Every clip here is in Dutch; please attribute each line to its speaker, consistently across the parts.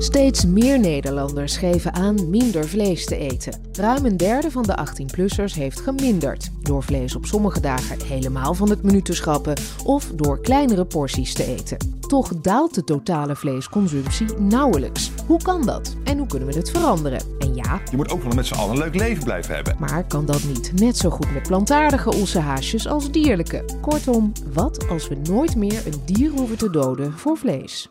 Speaker 1: Steeds meer Nederlanders geven aan minder vlees te eten. Ruim een derde van de 18-plussers heeft geminderd. Door vlees op sommige dagen helemaal van het menu te schrappen of door kleinere porties te eten. Toch daalt de totale vleesconsumptie nauwelijks. Hoe kan dat? En hoe kunnen we het veranderen? En ja,
Speaker 2: Je moet ook wel met z'n allen een leuk leven blijven hebben.
Speaker 1: maar kan dat niet net zo goed met plantaardige ossehaasjes als dierlijke? Kortom, wat als we nooit meer een dier hoeven te doden voor vlees?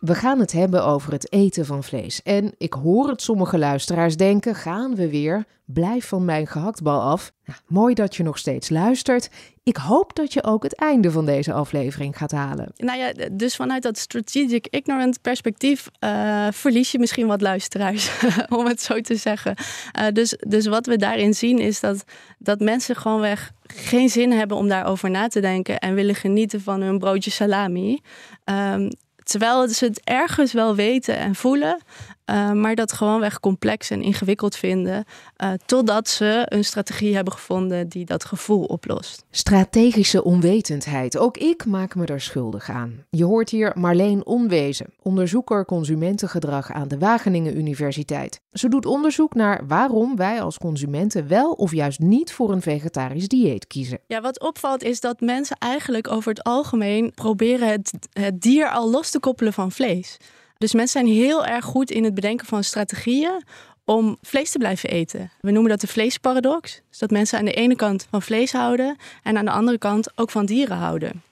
Speaker 1: We gaan het hebben over het eten van vlees. En ik hoor het sommige luisteraars denken: gaan we weer? Blijf van mijn gehaktbal af. Nou, mooi dat je nog steeds luistert. Ik hoop dat je ook het einde van deze aflevering gaat halen.
Speaker 3: Nou ja, dus vanuit dat strategic ignorant perspectief eh, verlies je misschien wat luisteraars, om het zo te zeggen. Eh, dus, dus wat we daarin zien is dat, dat mensen gewoonweg geen zin hebben om daarover na te denken en willen genieten van hun broodje salami. Ehm, terwijl ze het ergens wel weten en voelen, uh, maar dat gewoonweg complex en ingewikkeld vinden, uh, totdat ze een strategie hebben gevonden die dat gevoel oplost.
Speaker 1: Strategische onwetendheid. Ook ik maak me daar schuldig aan. Je hoort hier Marleen Onwezen, onderzoeker consumentengedrag aan de Wageningen Universiteit. Ze doet onderzoek naar waarom wij als consumenten wel of juist niet voor een vegetarisch dieet kiezen.
Speaker 3: Ja, wat opvalt is dat mensen eigenlijk over het algemeen proberen het, het dier al los te koppelen van vlees. Dus mensen zijn heel erg goed in het bedenken van strategieën om vlees te blijven eten. We noemen dat de vleesparadox. Dus dat mensen aan de ene kant van vlees houden en aan de andere kant ook van dieren houden.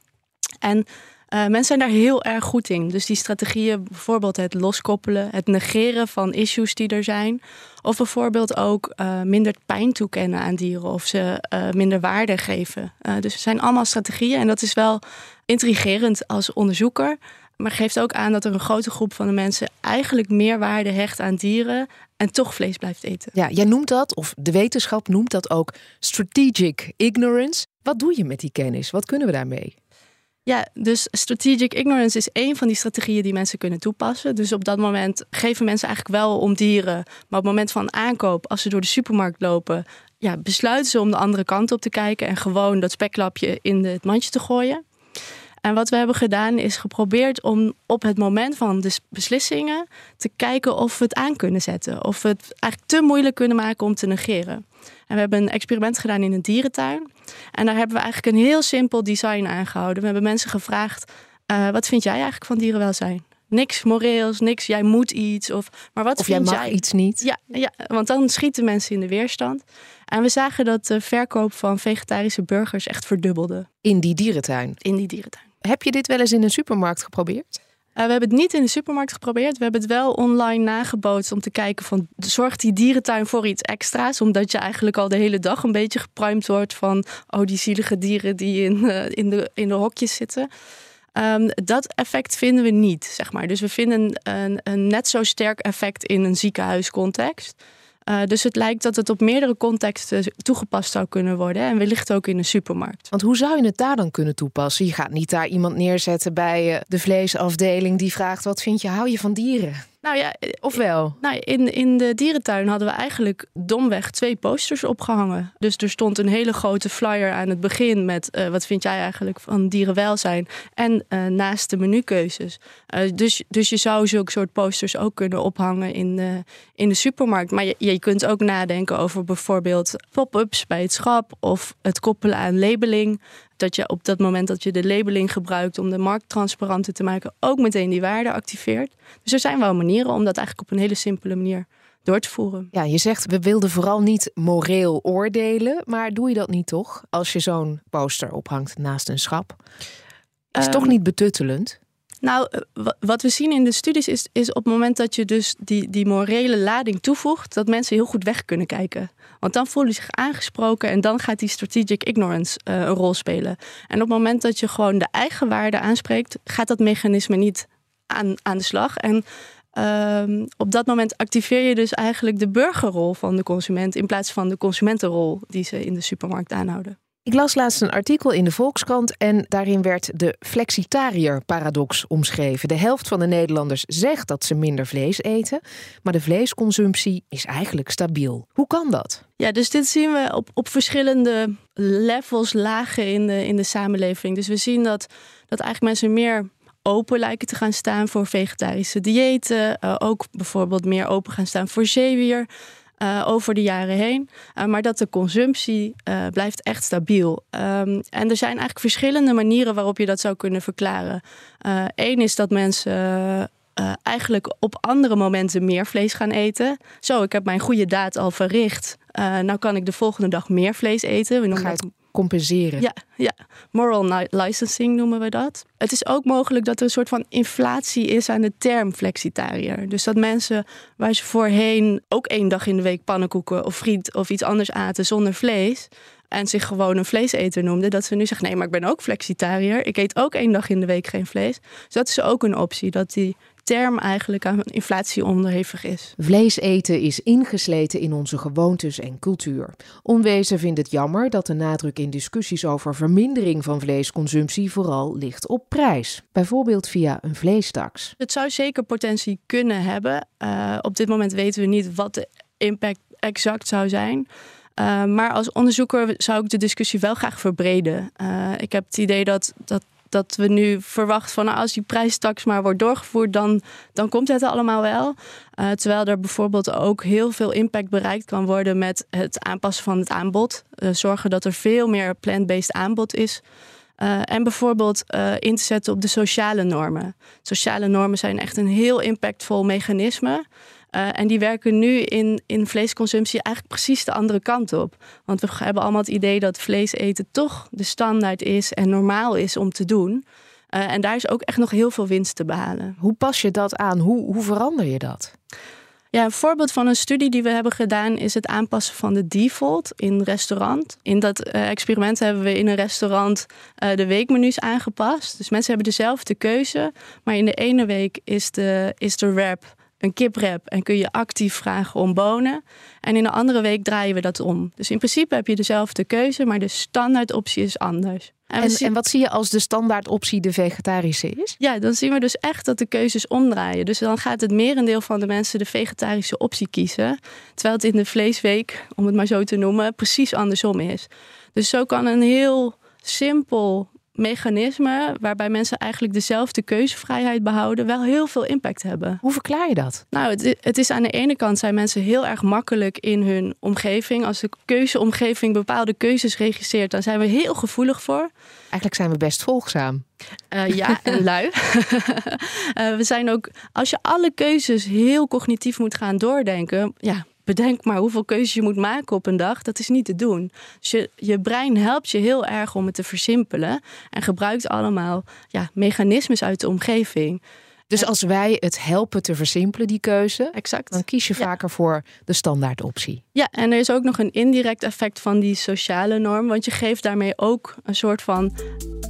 Speaker 3: En uh, mensen zijn daar heel erg goed in. Dus die strategieën, bijvoorbeeld het loskoppelen, het negeren van issues die er zijn. Of bijvoorbeeld ook uh, minder pijn toekennen aan dieren of ze uh, minder waarde geven. dus het zijn allemaal strategieën en dat is wel intrigerend als onderzoeker. Maar geeft ook aan dat er een grote groep van de mensen eigenlijk meer waarde hecht aan dieren en toch vlees blijft eten.
Speaker 1: Ja, jij noemt dat, of de wetenschap noemt dat ook strategic ignorance. Wat doe je met die kennis? Wat kunnen we daarmee?
Speaker 3: Ja, dus strategic ignorance is één van die strategieën die mensen kunnen toepassen. Dus op dat moment geven mensen eigenlijk wel om dieren. Maar op het moment van aankoop, als ze door de supermarkt lopen, ja, besluiten ze om de andere kant op te kijken en gewoon dat speklapje in het mandje te gooien. En wat we hebben gedaan is geprobeerd om op het moment van de beslissingen te kijken of we het aan kunnen zetten. Of we het eigenlijk te moeilijk kunnen maken om te negeren. En we hebben een experiment gedaan in een dierentuin. En daar hebben we eigenlijk een heel simpel design aangehouden. We hebben mensen gevraagd: uh, wat vind jij eigenlijk van dierenwelzijn? Niks moreels, niks, jij moet iets. Of, maar wat
Speaker 1: of
Speaker 3: vind
Speaker 1: jij mag iets niet.
Speaker 3: Ja, ja, want dan schieten mensen in de weerstand. En we zagen dat de verkoop van vegetarische burgers echt verdubbelde.
Speaker 1: In die dierentuin?
Speaker 3: In die dierentuin.
Speaker 1: Heb je dit wel eens in een supermarkt geprobeerd?
Speaker 3: Uh, we hebben het niet in de supermarkt geprobeerd. We hebben het wel online nagebootst om te kijken van... zorgt die dierentuin voor iets extra's? Omdat je eigenlijk al de hele dag een beetje gepruimd wordt van... oh, die zielige dieren die in, uh, in, de, in de hokjes zitten. Um, dat effect vinden we niet, zeg maar. Dus we vinden een, een net zo sterk effect in een ziekenhuiscontext... Uh, dus het lijkt dat het op meerdere contexten toegepast zou kunnen worden. En wellicht ook in een supermarkt.
Speaker 1: Want hoe zou je het daar dan kunnen toepassen? Je gaat niet daar iemand neerzetten bij uh, de vleesafdeling die vraagt: wat vind je, hou je van dieren?
Speaker 3: Nou ja,
Speaker 1: ofwel?
Speaker 3: Nou, in, in de dierentuin hadden we eigenlijk domweg twee posters opgehangen. Dus er stond een hele grote flyer aan het begin met uh, wat vind jij eigenlijk van dierenwelzijn? En uh, naast de menukeuzes. Uh, dus, dus je zou zulke soort posters ook kunnen ophangen in de, in de supermarkt. Maar je, je kunt ook nadenken over bijvoorbeeld pop-ups bij het schap of het koppelen aan labeling dat je op dat moment dat je de labeling gebruikt om de markt transparanter te maken, ook meteen die waarde activeert. Dus er zijn wel manieren om dat eigenlijk op een hele simpele manier door te voeren.
Speaker 1: Ja, je zegt we wilden vooral niet moreel oordelen, maar doe je dat niet toch? Als je zo'n poster ophangt naast een schap. Is um, toch niet betuttelend?
Speaker 3: Nou, wat we zien in de studies is, is op het moment dat je dus die, die morele lading toevoegt, dat mensen heel goed weg kunnen kijken. Want dan voelen ze zich aangesproken en dan gaat die strategic ignorance uh, een rol spelen. En op het moment dat je gewoon de eigen waarde aanspreekt, gaat dat mechanisme niet aan, aan de slag. En Ehm, op dat moment activeer je dus eigenlijk de burgerrol van de consument in plaats van de consumentenrol die ze in de supermarkt aanhouden.
Speaker 1: Ik las laatst een artikel in de Volkskrant en daarin werd de flexitariër-paradox omschreven. De helft van de Nederlanders zegt dat ze minder vlees eten, maar de vleesconsumptie is eigenlijk stabiel. Hoe kan dat?
Speaker 3: Ja, dus dit zien we op, op verschillende levels, lagen in de, in de samenleving. Dus we zien dat, dat eigenlijk mensen meer open lijken te gaan staan voor vegetarische diëten. Uh, ook bijvoorbeeld meer open gaan staan voor zeewier. Uh, over de jaren heen. Uh, maar dat de consumptie uh, blijft echt stabiel. Um, en er zijn eigenlijk verschillende manieren waarop je dat zou kunnen verklaren. Eén is dat mensen eigenlijk op andere momenten meer vlees gaan eten. Zo, ik heb mijn goede daad al verricht. nou kan ik de volgende dag meer vlees eten.
Speaker 1: We noemen dat compenseren.
Speaker 3: Ja, ja, moral licensing noemen we dat. Het is ook mogelijk dat er een soort van inflatie is aan de term flexitariër. Dus dat mensen waar ze voorheen ook één dag in de week pannenkoeken of friet of iets anders aten zonder vlees en zich gewoon een vleeseter noemden, dat ze nu zeggen: nee, maar ik ben ook flexitariër. Ik eet ook één dag in de week geen vlees. Dus dat is ook een optie, dat die term eigenlijk aan inflatie onderhevig is.
Speaker 1: Vlees eten is ingesleten in onze gewoontes en cultuur. Onwezen vindt het jammer dat de nadruk in discussies over vermindering van vleesconsumptie vooral ligt op prijs, bijvoorbeeld via een vleestaks.
Speaker 3: Het zou zeker potentie kunnen hebben. Uh, op dit moment weten we niet wat de impact exact zou zijn. Uh, maar als onderzoeker zou ik de discussie wel graag verbreden. Uh, ik heb het idee dat, dat dat we nu verwachten van nou, als die prijstaks maar wordt doorgevoerd, dan, dan komt het allemaal wel. Uh, terwijl er bijvoorbeeld ook heel veel impact bereikt kan worden met het aanpassen van het aanbod. Uh, zorgen dat er veel meer plant-based aanbod is. Uh, en bijvoorbeeld in te zetten op de sociale normen. Sociale normen zijn echt een heel impactvol mechanisme. Uh, en die werken nu in, in vleesconsumptie eigenlijk precies de andere kant op. Want we hebben allemaal het idee dat vlees eten toch de standaard is en normaal is om te doen. Uh, en daar is ook echt nog heel veel winst te behalen.
Speaker 1: Hoe pas je dat aan? Hoe, hoe verander je dat?
Speaker 3: Ja, een voorbeeld van een studie die we hebben gedaan is het aanpassen van de default in restaurant. In dat uh, experiment hebben we in een restaurant uh, de weekmenu's aangepast. Dus mensen hebben dezelfde keuze, maar in de ene week is de, is de wrap een kiprep en kun je actief vragen om bonen. En in een andere week draaien we dat om. Dus in principe heb je dezelfde keuze, maar de standaardoptie is anders.
Speaker 1: En, en, en, wat zie je als de standaardoptie de vegetarische is?
Speaker 3: Ja, dan zien we dus echt dat de keuzes omdraaien. Dus dan gaat het merendeel van de mensen de vegetarische optie kiezen. Terwijl het in de vleesweek, om het maar zo te noemen, precies andersom is. Dus zo kan een heel simpel mechanismen waarbij mensen eigenlijk dezelfde keuzevrijheid behouden, wel heel veel impact hebben.
Speaker 1: Hoe verklaar je dat?
Speaker 3: Nou, het, het, is aan de ene kant zijn mensen heel erg makkelijk in hun omgeving. Als de keuzeomgeving bepaalde keuzes regisseert, dan zijn we heel gevoelig voor.
Speaker 1: Eigenlijk zijn we best volgzaam.
Speaker 3: Uh, ja, en lui. uh, we zijn ook, als je alle keuzes heel cognitief moet gaan doordenken, ja, bedenk maar hoeveel keuzes je moet maken op een dag. Dat is niet te doen. Dus je, je brein helpt je heel erg om het te versimpelen. En gebruikt allemaal ja, mechanismes uit de omgeving.
Speaker 1: Dus als wij het helpen te versimpelen, die keuze,
Speaker 3: exact.
Speaker 1: dan kies je vaker voor de standaardoptie.
Speaker 3: Ja, en er is ook nog een indirect effect van die sociale norm. Want je geeft daarmee ook een soort van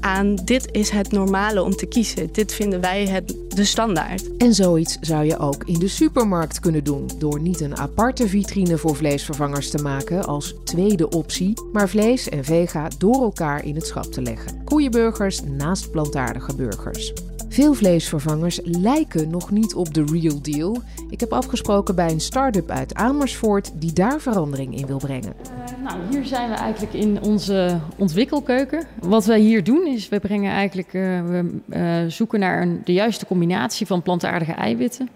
Speaker 3: aan: dit is het normale om te kiezen. Dit vinden wij het, de standaard.
Speaker 1: En zoiets zou je ook in de supermarkt kunnen doen. Door niet een aparte vitrine voor vleesvervangers te maken als tweede optie, maar vlees en vega door elkaar in het schap te leggen. Koeienburgers naast plantaardige burgers. Veel vleesvervangers lijken nog niet op de real deal. Ik heb afgesproken bij een start-up uit Amersfoort die daar verandering in wil brengen.
Speaker 4: Uh, nou, hier zijn we eigenlijk in onze ontwikkelkeuken. Wat wij hier doen is, we brengen eigenlijk, uh, we uh, zoeken naar een, de juiste combinatie van plantaardige eiwitten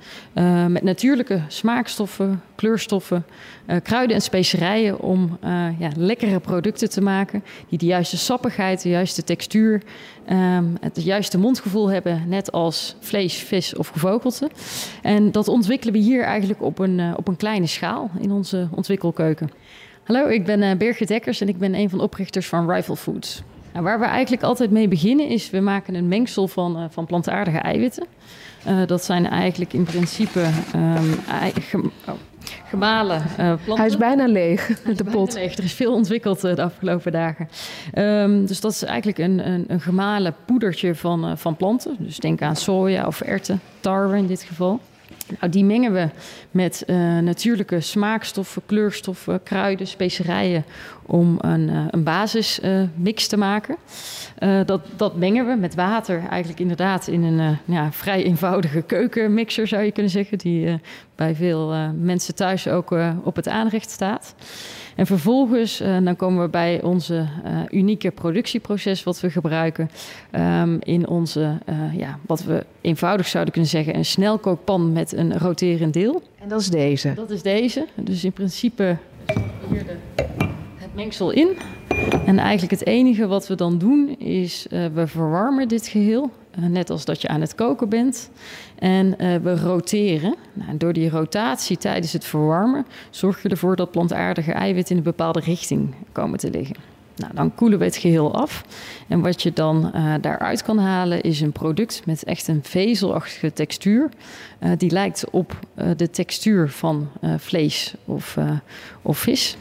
Speaker 4: met natuurlijke smaakstoffen, kleurstoffen, kruiden en specerijen om ja, lekkere producten te maken die de juiste sappigheid, de juiste textuur, um, het juiste mondgevoel hebben, net als vlees, vis of gevogelte. En dat ontwikkelen we hier eigenlijk op een, op een kleine schaal in onze ontwikkelkeuken. Hallo, ik ben uh, Birgit Dekkers en ik ben een van de oprichters van Rival Foods. Nou, waar we eigenlijk altijd mee beginnen is, we maken een mengsel van, uh, van plantaardige eiwitten. Dat zijn eigenlijk in principe um, gem oh, gemalen planten.
Speaker 1: Hij is bijna leeg,
Speaker 4: is
Speaker 1: de pot.
Speaker 4: Leeg. Er is veel ontwikkeld de afgelopen dagen. Um, dus dat is eigenlijk een, een, een gemalen poedertje van, van planten. Dus denk aan soja of erten, tarwe in dit geval. Nou, die mengen we met uh, natuurlijke smaakstoffen, kleurstoffen, kruiden, specerijen om een, uh, een basismix uh, te maken. dat, dat mengen we met water eigenlijk inderdaad in een ja, vrij eenvoudige keukenmixer zou je kunnen zeggen, die bij veel mensen thuis ook op het aanrecht staat. En vervolgens uh, dan komen we bij onze uh, unieke productieproces wat we gebruiken um, in onze, uh, ja, wat we eenvoudig zouden kunnen zeggen, een snelkookpan met een roterend deel.
Speaker 1: En dat is deze?
Speaker 4: Dat is deze. Dus in principe hier de, het mengsel in. En eigenlijk het enige wat we dan doen is we verwarmen dit geheel. net als dat je aan het koken bent. En uh, we roteren. Nou, door die rotatie tijdens het verwarmen zorg je ervoor dat plantaardige eiwitten in een bepaalde richting komen te liggen. Nou, dan koelen we het geheel af. En wat je dan daaruit kan halen is een product met echt een vezelachtige textuur. Die lijkt op de textuur van vlees of, of vis.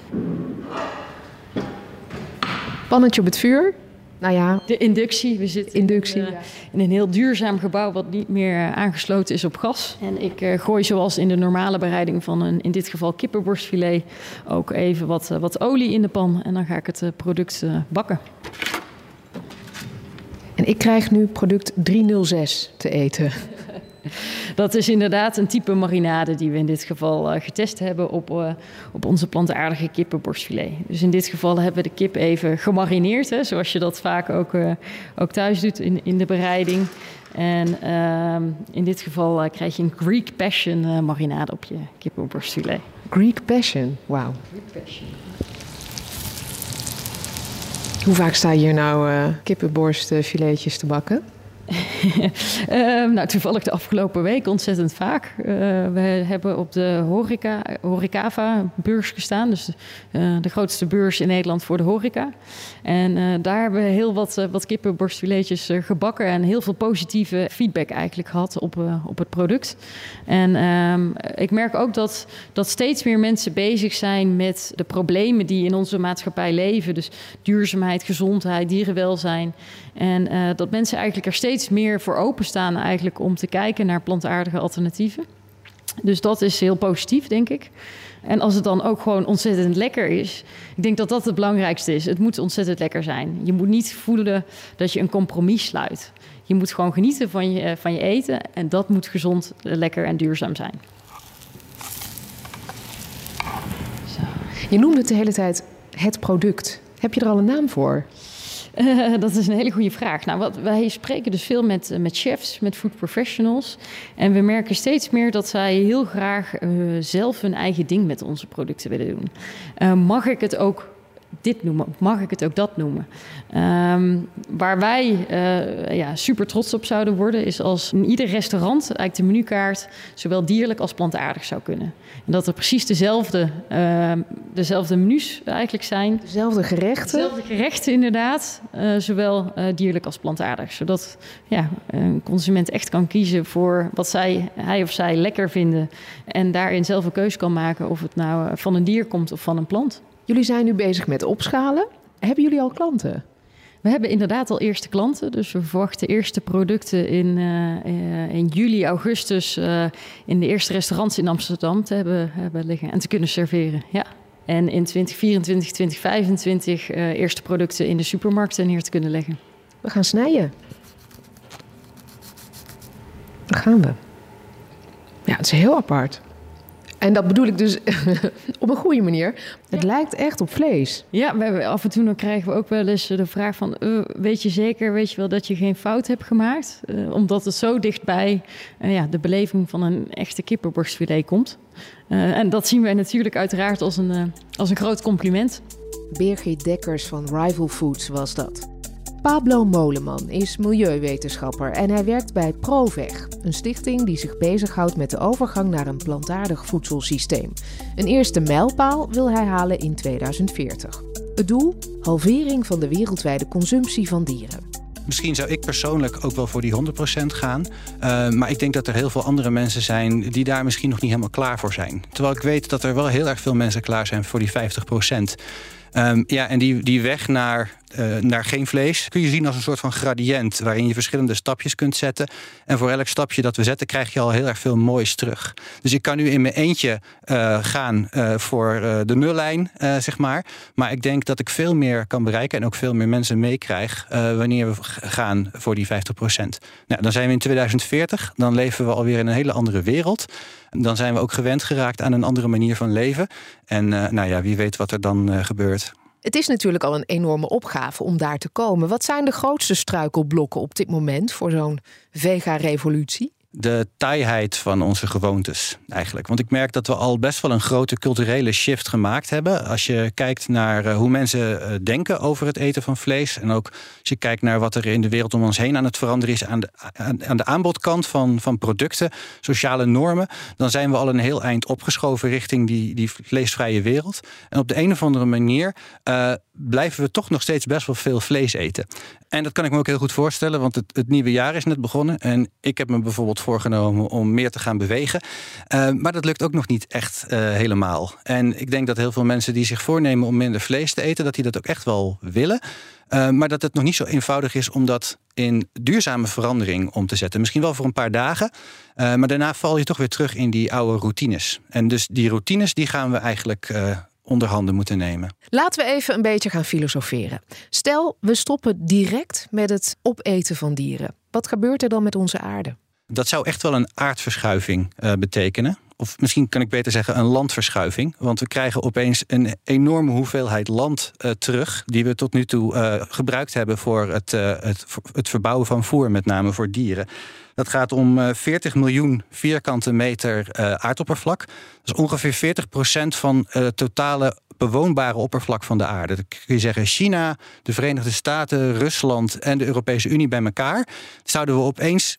Speaker 1: Pannetje op het vuur. Nou ja,
Speaker 4: de inductie. We zitten
Speaker 1: inductie,
Speaker 4: in, uh, in, een heel duurzaam gebouw wat niet meer uh, aangesloten is op gas. En ik uh, gooi zoals in de normale bereiding van een, in dit geval kippenborstfilet, ook even wat, wat olie in de pan. En dan ga ik het product bakken.
Speaker 1: En ik krijg nu product 306 te eten.
Speaker 4: Dat is inderdaad een type marinade die we in dit geval uh, getest hebben op, uh, op onze plantaardige kippenborstfilet. Dus in dit geval hebben we de kip even gemarineerd, hè, zoals je dat vaak ook, uh, ook thuis doet in, in de bereiding. En ehm, in dit geval krijg je een Greek Passion marinade op je kippenborstfilet.
Speaker 1: Greek Passion, wauw. Greek Passion. Hoe vaak sta je hier nou kippenborstfiletjes te bakken?
Speaker 4: Uh, nou, toevallig de afgelopen week ontzettend vaak. Uh, we hebben op de horeca, Horecava-beurs gestaan. Dus uh, de grootste beurs in Nederland voor de horeca. En eh, daar hebben we heel wat, wat kippenborstfiletjes gebakken. En heel veel positieve feedback eigenlijk gehad op, op het product. En ehm, ik merk ook dat, dat steeds meer mensen bezig zijn met de problemen die in onze maatschappij leven. Dus duurzaamheid, gezondheid, dierenwelzijn. En dat mensen eigenlijk er steeds meer voor openstaan eigenlijk om te kijken naar plantaardige alternatieven. Dus dat is heel positief, denk ik. En als het dan ook gewoon ontzettend lekker is, ik denk dat dat het belangrijkste is. Het moet ontzettend lekker zijn. Je moet niet voelen dat je een compromis sluit. Je moet gewoon genieten van je, van je eten en dat moet gezond, lekker en duurzaam zijn.
Speaker 1: Zo. Je noemde het de hele tijd het product. Heb je er al een naam voor?
Speaker 4: Uh, dat is een hele goede vraag. Nou, wat, wij spreken dus veel met, met chefs, met food professionals. En we merken steeds meer dat zij heel graag uh, zelf hun eigen ding met onze producten willen doen. Mag ik het ook dit noemen? Mag ik het ook dat noemen? Um, waar wij uh, ja, super trots op zouden worden, is als in ieder restaurant eigenlijk de menukaart zowel dierlijk als plantaardig zou kunnen. En dat er precies dezelfde, uh, dezelfde menus eigenlijk zijn.
Speaker 1: Dezelfde gerechten?
Speaker 4: Dezelfde gerechten, inderdaad. Uh, zowel dierlijk als plantaardig. Zodat ja, een consument echt kan kiezen voor wat zij, hij of zij lekker vinden. En daarin zelf een keuze kan maken of het nou van een dier komt of van een plant.
Speaker 1: Jullie zijn nu bezig met opschalen. Hebben jullie al klanten?
Speaker 4: We hebben inderdaad al eerste klanten. Dus we verwachten eerste producten in, uh, in juli, augustus uh, in de eerste restaurants in Amsterdam te hebben, hebben liggen en te kunnen serveren. Ja. En in 2024, 2025 eerste producten in de supermarkten neer te kunnen leggen.
Speaker 1: We gaan snijden. Daar gaan we. Ja, het is heel apart. En dat bedoel ik dus op een goede manier. Het lijkt echt op vlees.
Speaker 4: Ja, we hebben, af en toe dan krijgen we ook wel eens de vraag van... Uh, weet je zeker, weet je wel dat je geen fout hebt gemaakt? Uh, omdat het zo dichtbij uh, ja, de beleving van een echte kippenborstfilet komt. en dat zien wij natuurlijk uiteraard als een, als een groot compliment.
Speaker 1: Birgit Dekkers van Rival Foods was dat. Pablo Moleman is milieuwetenschapper en hij werkt bij Proveg, een stichting die zich bezighoudt met de overgang naar een plantaardig voedselsysteem. Een eerste mijlpaal wil hij halen in 2040. Het doel? Halvering van de wereldwijde consumptie van dieren.
Speaker 5: Misschien zou ik persoonlijk ook wel voor die 100% gaan. Uh, maar ik denk dat er heel veel andere mensen zijn die daar misschien nog niet helemaal klaar voor zijn. Terwijl ik weet dat er wel heel erg veel mensen klaar zijn voor die 50%. Um, ja, en die, die weg naar uh, naar geen vlees kun je zien als een soort van gradient waarin je verschillende stapjes kunt zetten. En voor elk stapje dat we zetten, krijg je al heel erg veel moois terug. Dus ik kan nu in mijn eentje uh, gaan uh, voor de nullijn, zeg maar. Maar ik denk dat ik veel meer kan bereiken en ook veel meer mensen meekrijg wanneer we gaan voor die 50 procent. Nou, dan zijn we in 2040, dan leven we alweer in een hele andere wereld. Dan zijn we ook gewend geraakt aan een andere manier van leven. En nou ja, wie weet wat er dan gebeurt.
Speaker 1: Het is natuurlijk al een enorme opgave om daar te komen. Wat zijn de grootste struikelblokken op dit moment voor zo'n vega-revolutie?
Speaker 5: De taaiheid van onze gewoontes eigenlijk. Want ik merk dat we al best wel een grote culturele shift gemaakt hebben. Als je kijkt naar eh, hoe mensen eh, denken over het eten van vlees. En ook als je kijkt naar wat er in de wereld om ons heen aan het veranderen is aan de, aan, de aanbodkant van, van producten, sociale normen. Dan zijn we al een heel eind opgeschoven richting die, die vleesvrije wereld. En op de een of andere manier uh, blijven we toch nog steeds best wel veel vlees eten. En dat kan ik me ook heel goed voorstellen, want het, het nieuwe jaar is net begonnen. En ik heb me bijvoorbeeld voorgenomen om meer te gaan bewegen. Uh, maar dat lukt ook nog niet echt uh, helemaal. En ik denk dat heel veel mensen die zich voornemen om minder vlees te eten, dat die dat ook echt wel willen. Uh, maar dat het nog niet zo eenvoudig is om dat in duurzame verandering om te zetten. Misschien wel voor een paar dagen. maar daarna val je toch weer terug in die oude routines. En dus die routines die gaan we eigenlijk onder handen moeten nemen.
Speaker 1: Laten we even een beetje gaan filosoferen. Stel, we stoppen direct met het opeten van dieren. Wat gebeurt er dan met onze aarde?
Speaker 5: Dat zou echt wel een aardverschuiving uh, betekenen. Of misschien kan ik beter zeggen een landverschuiving. Want we krijgen opeens een enorme hoeveelheid land uh, terug. die we tot nu toe uh, gebruikt hebben voor het, het, het verbouwen van voer, met name voor dieren. Dat gaat om 40 miljoen vierkante meter aardoppervlak. Dat is ongeveer 40 procent van het totale bewoonbare oppervlak van de aarde. Dan kun je zeggen China, de Verenigde Staten, Rusland en de Europese Unie bij elkaar. Zouden we opeens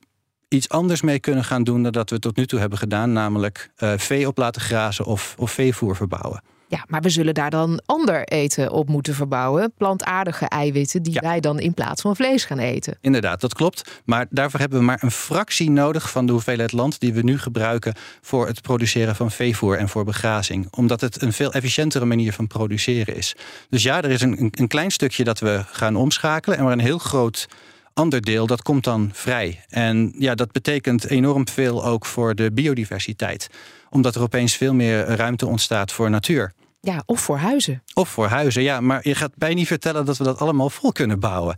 Speaker 5: iets anders mee kunnen gaan doen dan dat we tot nu toe hebben gedaan, namelijk uh, vee op laten grazen of, of veevoer verbouwen.
Speaker 1: Ja, maar we zullen daar dan ander eten op moeten verbouwen. Plantaardige eiwitten die wij dan in plaats van vlees gaan eten.
Speaker 5: Inderdaad, dat klopt. Maar daarvoor hebben we maar een fractie nodig van de hoeveelheid land die we nu gebruiken voor het produceren van veevoer en voor begrazing. Omdat het een veel efficiëntere manier van produceren is. Dus ja, er is een, een klein stukje dat we gaan omschakelen. En maar een heel groot ander deel, dat komt dan vrij. En ja, dat betekent enorm veel ook voor de biodiversiteit. Omdat er opeens veel meer ruimte ontstaat voor natuur.
Speaker 1: Ja, of voor huizen.
Speaker 5: Of voor huizen, ja. Maar je gaat bij niet vertellen dat we dat allemaal vol kunnen bouwen.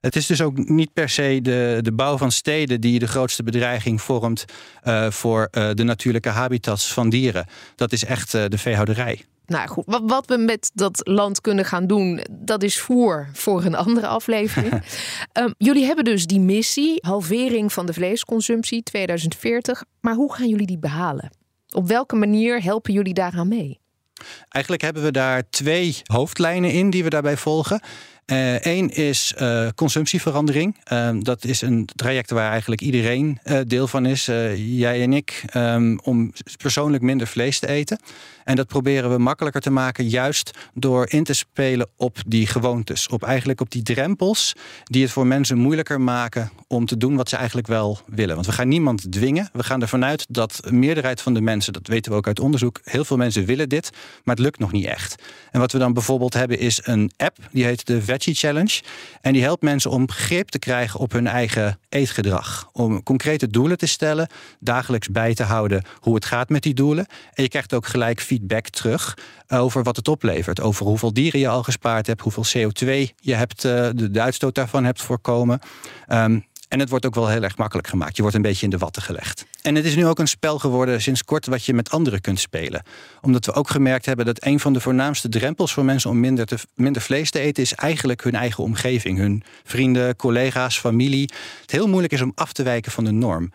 Speaker 5: Het is dus ook niet per se de, de bouw van steden die de grootste bedreiging vormt uh, voor uh, de natuurlijke habitats van dieren. Dat is echt uh, de veehouderij.
Speaker 1: Nou goed, wat, wat, we met dat land kunnen gaan doen, dat is voor voor een andere aflevering. um, jullie hebben dus die missie, halvering van de vleesconsumptie 2040. Maar hoe gaan jullie die behalen? Op welke manier helpen jullie daaraan mee?
Speaker 5: Eigenlijk hebben we daar twee hoofdlijnen in die we daarbij volgen. Eén uh, is uh, consumptieverandering. Uh, dat is een traject waar eigenlijk iedereen eh, deel van is. Eh, jij en ik, um, om persoonlijk minder vlees te eten. En dat proberen we makkelijker te maken, juist door in te spelen op die gewoontes. Op eigenlijk op die drempels die het voor mensen moeilijker maken om te doen wat ze eigenlijk wel willen. Want we gaan niemand dwingen. We gaan ervan uit dat een meerderheid van de mensen, dat weten we ook uit onderzoek, heel veel mensen willen dit, maar het lukt nog niet echt. En wat we dan bijvoorbeeld hebben is een app, die heet de Challenge. En die helpt mensen om grip te krijgen op hun eigen eetgedrag. Om concrete doelen te stellen, dagelijks bij te houden hoe het gaat met die doelen. En je krijgt ook gelijk feedback terug over wat het oplevert. Over hoeveel dieren je al gespaard hebt, hoeveel CO2 je hebt, eh, de, uitstoot daarvan hebt voorkomen. Um, en het wordt ook wel heel erg makkelijk gemaakt. Je wordt een beetje in de watten gelegd. En het is nu ook een spel geworden sinds kort wat je met anderen kunt spelen. Omdat we ook gemerkt hebben dat een van de voornaamste drempels voor mensen om minder, te, minder vlees te eten is eigenlijk hun eigen omgeving. Hun vrienden, collega's, familie. Het heel moeilijk is om af te wijken van de norm.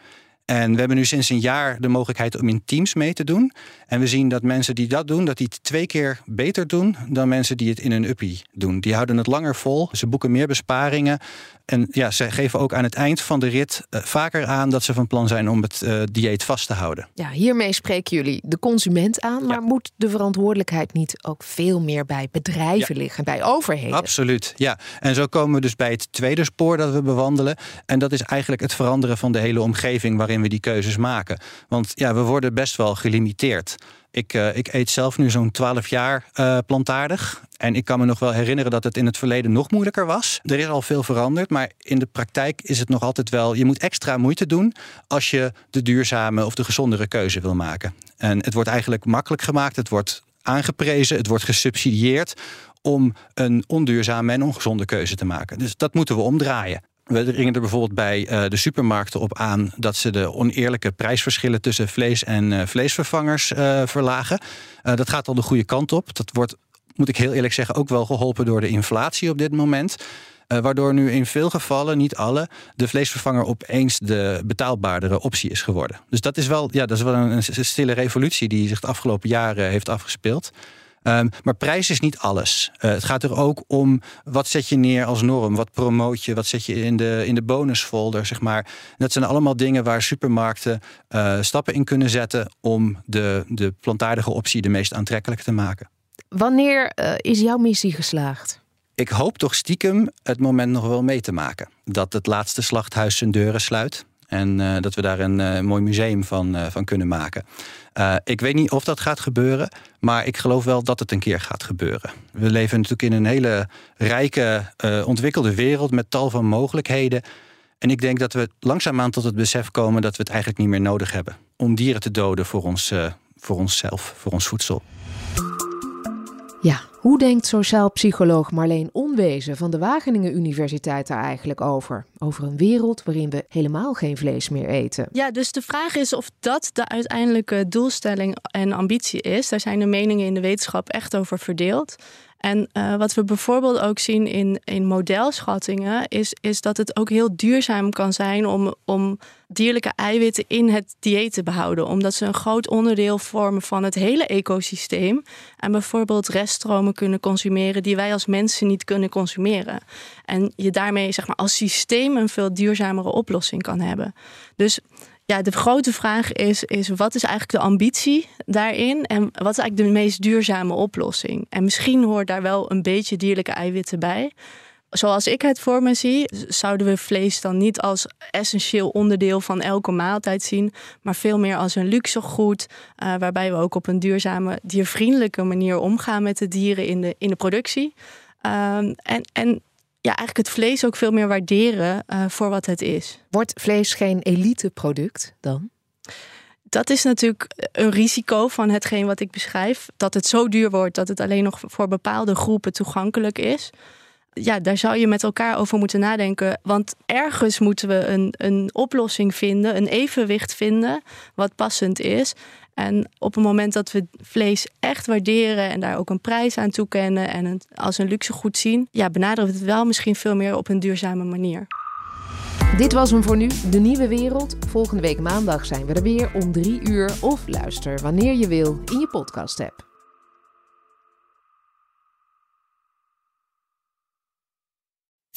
Speaker 5: En we hebben nu sinds een jaar de mogelijkheid om in teams mee te doen. En we zien dat mensen die dat doen, dat die het twee keer beter doen dan mensen die het in een uppie doen. Die houden het langer vol, ze boeken meer besparingen. En ja, ze geven ook aan het eind van de rit uh, vaker aan dat ze van plan zijn om het uh, dieet vast te houden.
Speaker 1: Ja, hiermee spreken jullie de consument aan, maar ja. moet de verantwoordelijkheid niet ook veel meer bij bedrijven ja. liggen, bij overheden?
Speaker 5: Absoluut, ja. En zo komen we dus bij het tweede spoor dat we bewandelen. En dat is eigenlijk het veranderen van de hele omgeving waarin we die keuzes maken. Want ja, we worden best wel gelimiteerd. Ik, uh, ik eet zelf nu zo'n 12 jaar uh, plantaardig. En ik kan me nog wel herinneren dat het in het verleden nog moeilijker was. Er is al veel veranderd, maar in de praktijk is het nog altijd wel... je moet extra moeite doen als je de duurzame of de gezondere keuze wil maken. En het wordt eigenlijk makkelijk gemaakt, het wordt aangeprezen, het wordt gesubsidieerd om een onduurzame en ongezonde keuze te maken. Dus dat moeten we omdraaien. We dringen er bijvoorbeeld bij uh, de supermarkten op aan dat ze de oneerlijke prijsverschillen tussen vlees en uh, vleesvervangers uh, verlagen. dat gaat al de goede kant op. Dat wordt, moet ik heel eerlijk zeggen, ook wel geholpen door de inflatie op dit moment. waardoor nu in veel gevallen, niet alle, de vleesvervanger opeens de betaalbaardere optie is geworden. Dus dat is wel, ja, dat is wel een, een stille revolutie die zich de afgelopen jaren heeft afgespeeld. Um, maar prijs is niet alles. Uh, het gaat er ook om wat zet je neer als norm, wat promoot je, wat zet je in de, in de bonusfolder, zeg maar. Dat zijn allemaal dingen waar supermarkten uh, stappen in kunnen zetten om de, de plantaardige optie de meest aantrekkelijke te maken.
Speaker 1: Wanneer uh, is jouw missie geslaagd?
Speaker 5: Ik hoop toch stiekem het moment nog wel mee te maken. Dat het laatste slachthuis zijn deuren sluit. En uh, dat we daar een uh, mooi museum van, uh, van kunnen maken. ik weet niet of dat gaat gebeuren, maar ik geloof wel dat het een keer gaat gebeuren. We leven natuurlijk in een hele rijke, ontwikkelde wereld met tal van mogelijkheden. En ik denk dat we langzaamaan tot het besef komen dat we het eigenlijk niet meer nodig hebben om dieren te doden voor, ons, voor onszelf, voor ons voedsel.
Speaker 1: Ja, hoe denkt sociaal psycholoog Marleen Onwezen van de Wageningen Universiteit daar eigenlijk over? Over een wereld waarin we helemaal geen vlees meer eten.
Speaker 3: Ja, dus de vraag is of dat de uiteindelijke doelstelling en ambitie is. Daar zijn de meningen in de wetenschap echt over verdeeld. En uh, wat we bijvoorbeeld ook zien in, in modelschattingen, is, is dat het ook heel duurzaam kan zijn om, om dierlijke eiwitten in het dieet te behouden. Omdat ze een groot onderdeel vormen van het hele ecosysteem. En bijvoorbeeld reststromen kunnen consumeren die wij als mensen niet kunnen consumeren. En je daarmee zeg maar, als systeem een veel duurzamere oplossing kan hebben. Dus ja, de grote vraag is, is wat is eigenlijk de ambitie daarin en wat is eigenlijk de meest duurzame oplossing? En misschien hoort daar wel een beetje dierlijke eiwitten bij. Zoals ik het voor me zie, zouden we vlees dan niet als essentieel onderdeel van elke maaltijd zien, maar veel meer als een luxegoed, uh, waarbij we ook op een duurzame, diervriendelijke manier omgaan met de dieren in de, in de productie. Um, en, en ja, eigenlijk het vlees ook veel meer waarderen uh, voor wat het is.
Speaker 1: Wordt vlees geen eliteproduct dan?
Speaker 3: Dat is natuurlijk een risico van hetgeen wat ik beschrijf. Dat het zo duur wordt dat het alleen nog voor bepaalde groepen toegankelijk is. Ja, daar zou je met elkaar over moeten nadenken. Want ergens moeten we een, een oplossing vinden, een evenwicht vinden, wat passend is. En op het moment dat we vlees echt waarderen en daar ook een prijs aan toekennen en het als een luxe goed zien, ja, benaderen we het wel misschien veel meer op een duurzame manier.
Speaker 1: Dit was hem voor nu, De Nieuwe Wereld. Volgende week maandag zijn we er weer om drie uur of luister wanneer je wil in je podcast-app.